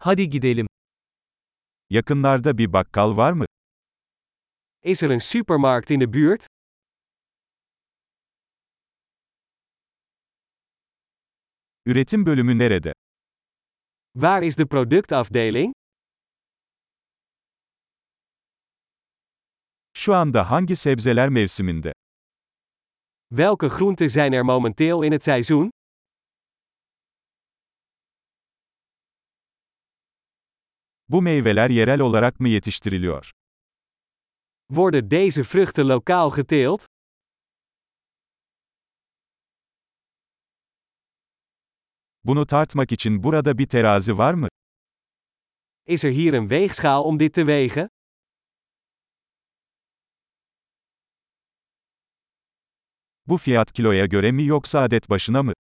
Hadi gidelim. Yakınlarda bir bakkal var mı? Is er een supermarkt in de buurt? Üretim bölümü nerede? Waar is de productafdeling? Şu anda hangi sebzeler mevsiminde? Welke groenten zijn er momenteel in het seizoen? Bu meyveler yerel olarak mı yetiştiriliyor? Worden deze vruchten lokaal geteeld? Bunu tartmak için burada bir terazi var mı? Is er hier een weegschaal om dit te wegen? Bu fiyat kiloya göre mi yoksa adet başına mı?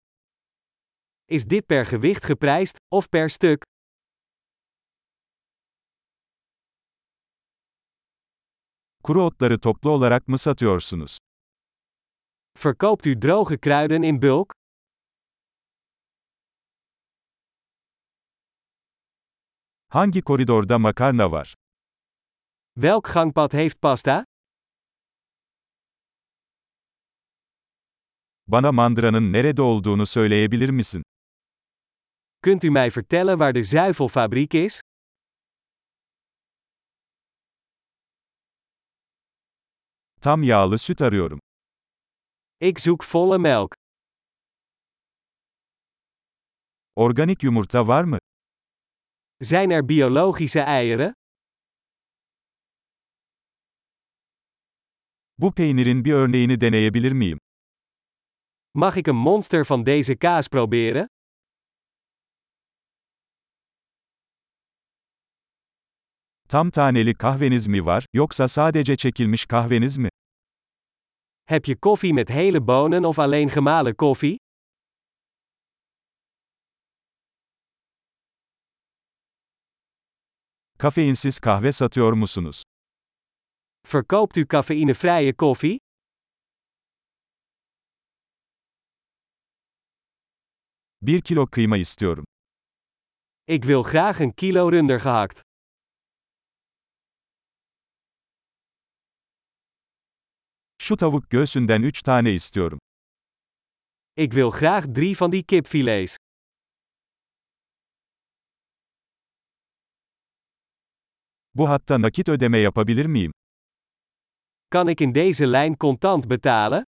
Is dit per gewicht geprijsd, of per stuk? Kuru otları toplu olarak mı satıyorsunuz? Verkoopt u droge kruiden in bulk? Hangi koridorda makarna var? Welk gangpad heeft pasta? Bana mandıranın nerede olduğunu söyleyebilir misin? Kunt u mij vertellen waar de zuivelfabriek is? Tam yağlı süt arıyorum. Ik zoek volle melk. Organik yumurta var mı? Zijn er biologische eieren? Bu peynirin bir örneğini deneyebilir miyim? Mag ik een monster van deze kaas proberen? Tam taneli kahveniz mi var, yoksa sadece çekilmiş kahveniz mi? Heb je koffie met hele bonen of alleen gemalen koffie? Kafeinsiz kahve satıyor musunuz? Verkoopt u cafeïnevrije koffie? Bir kilo kıyma istiyorum. Ik wil graag een kilo runder gehakt. Şu tavuk göğsünden 3 tane istiyorum. Ik wil graag drie van die kipfilets. Bu hatta nakit ödeme yapabilir miyim? Kan ik in deze lijn contant betalen?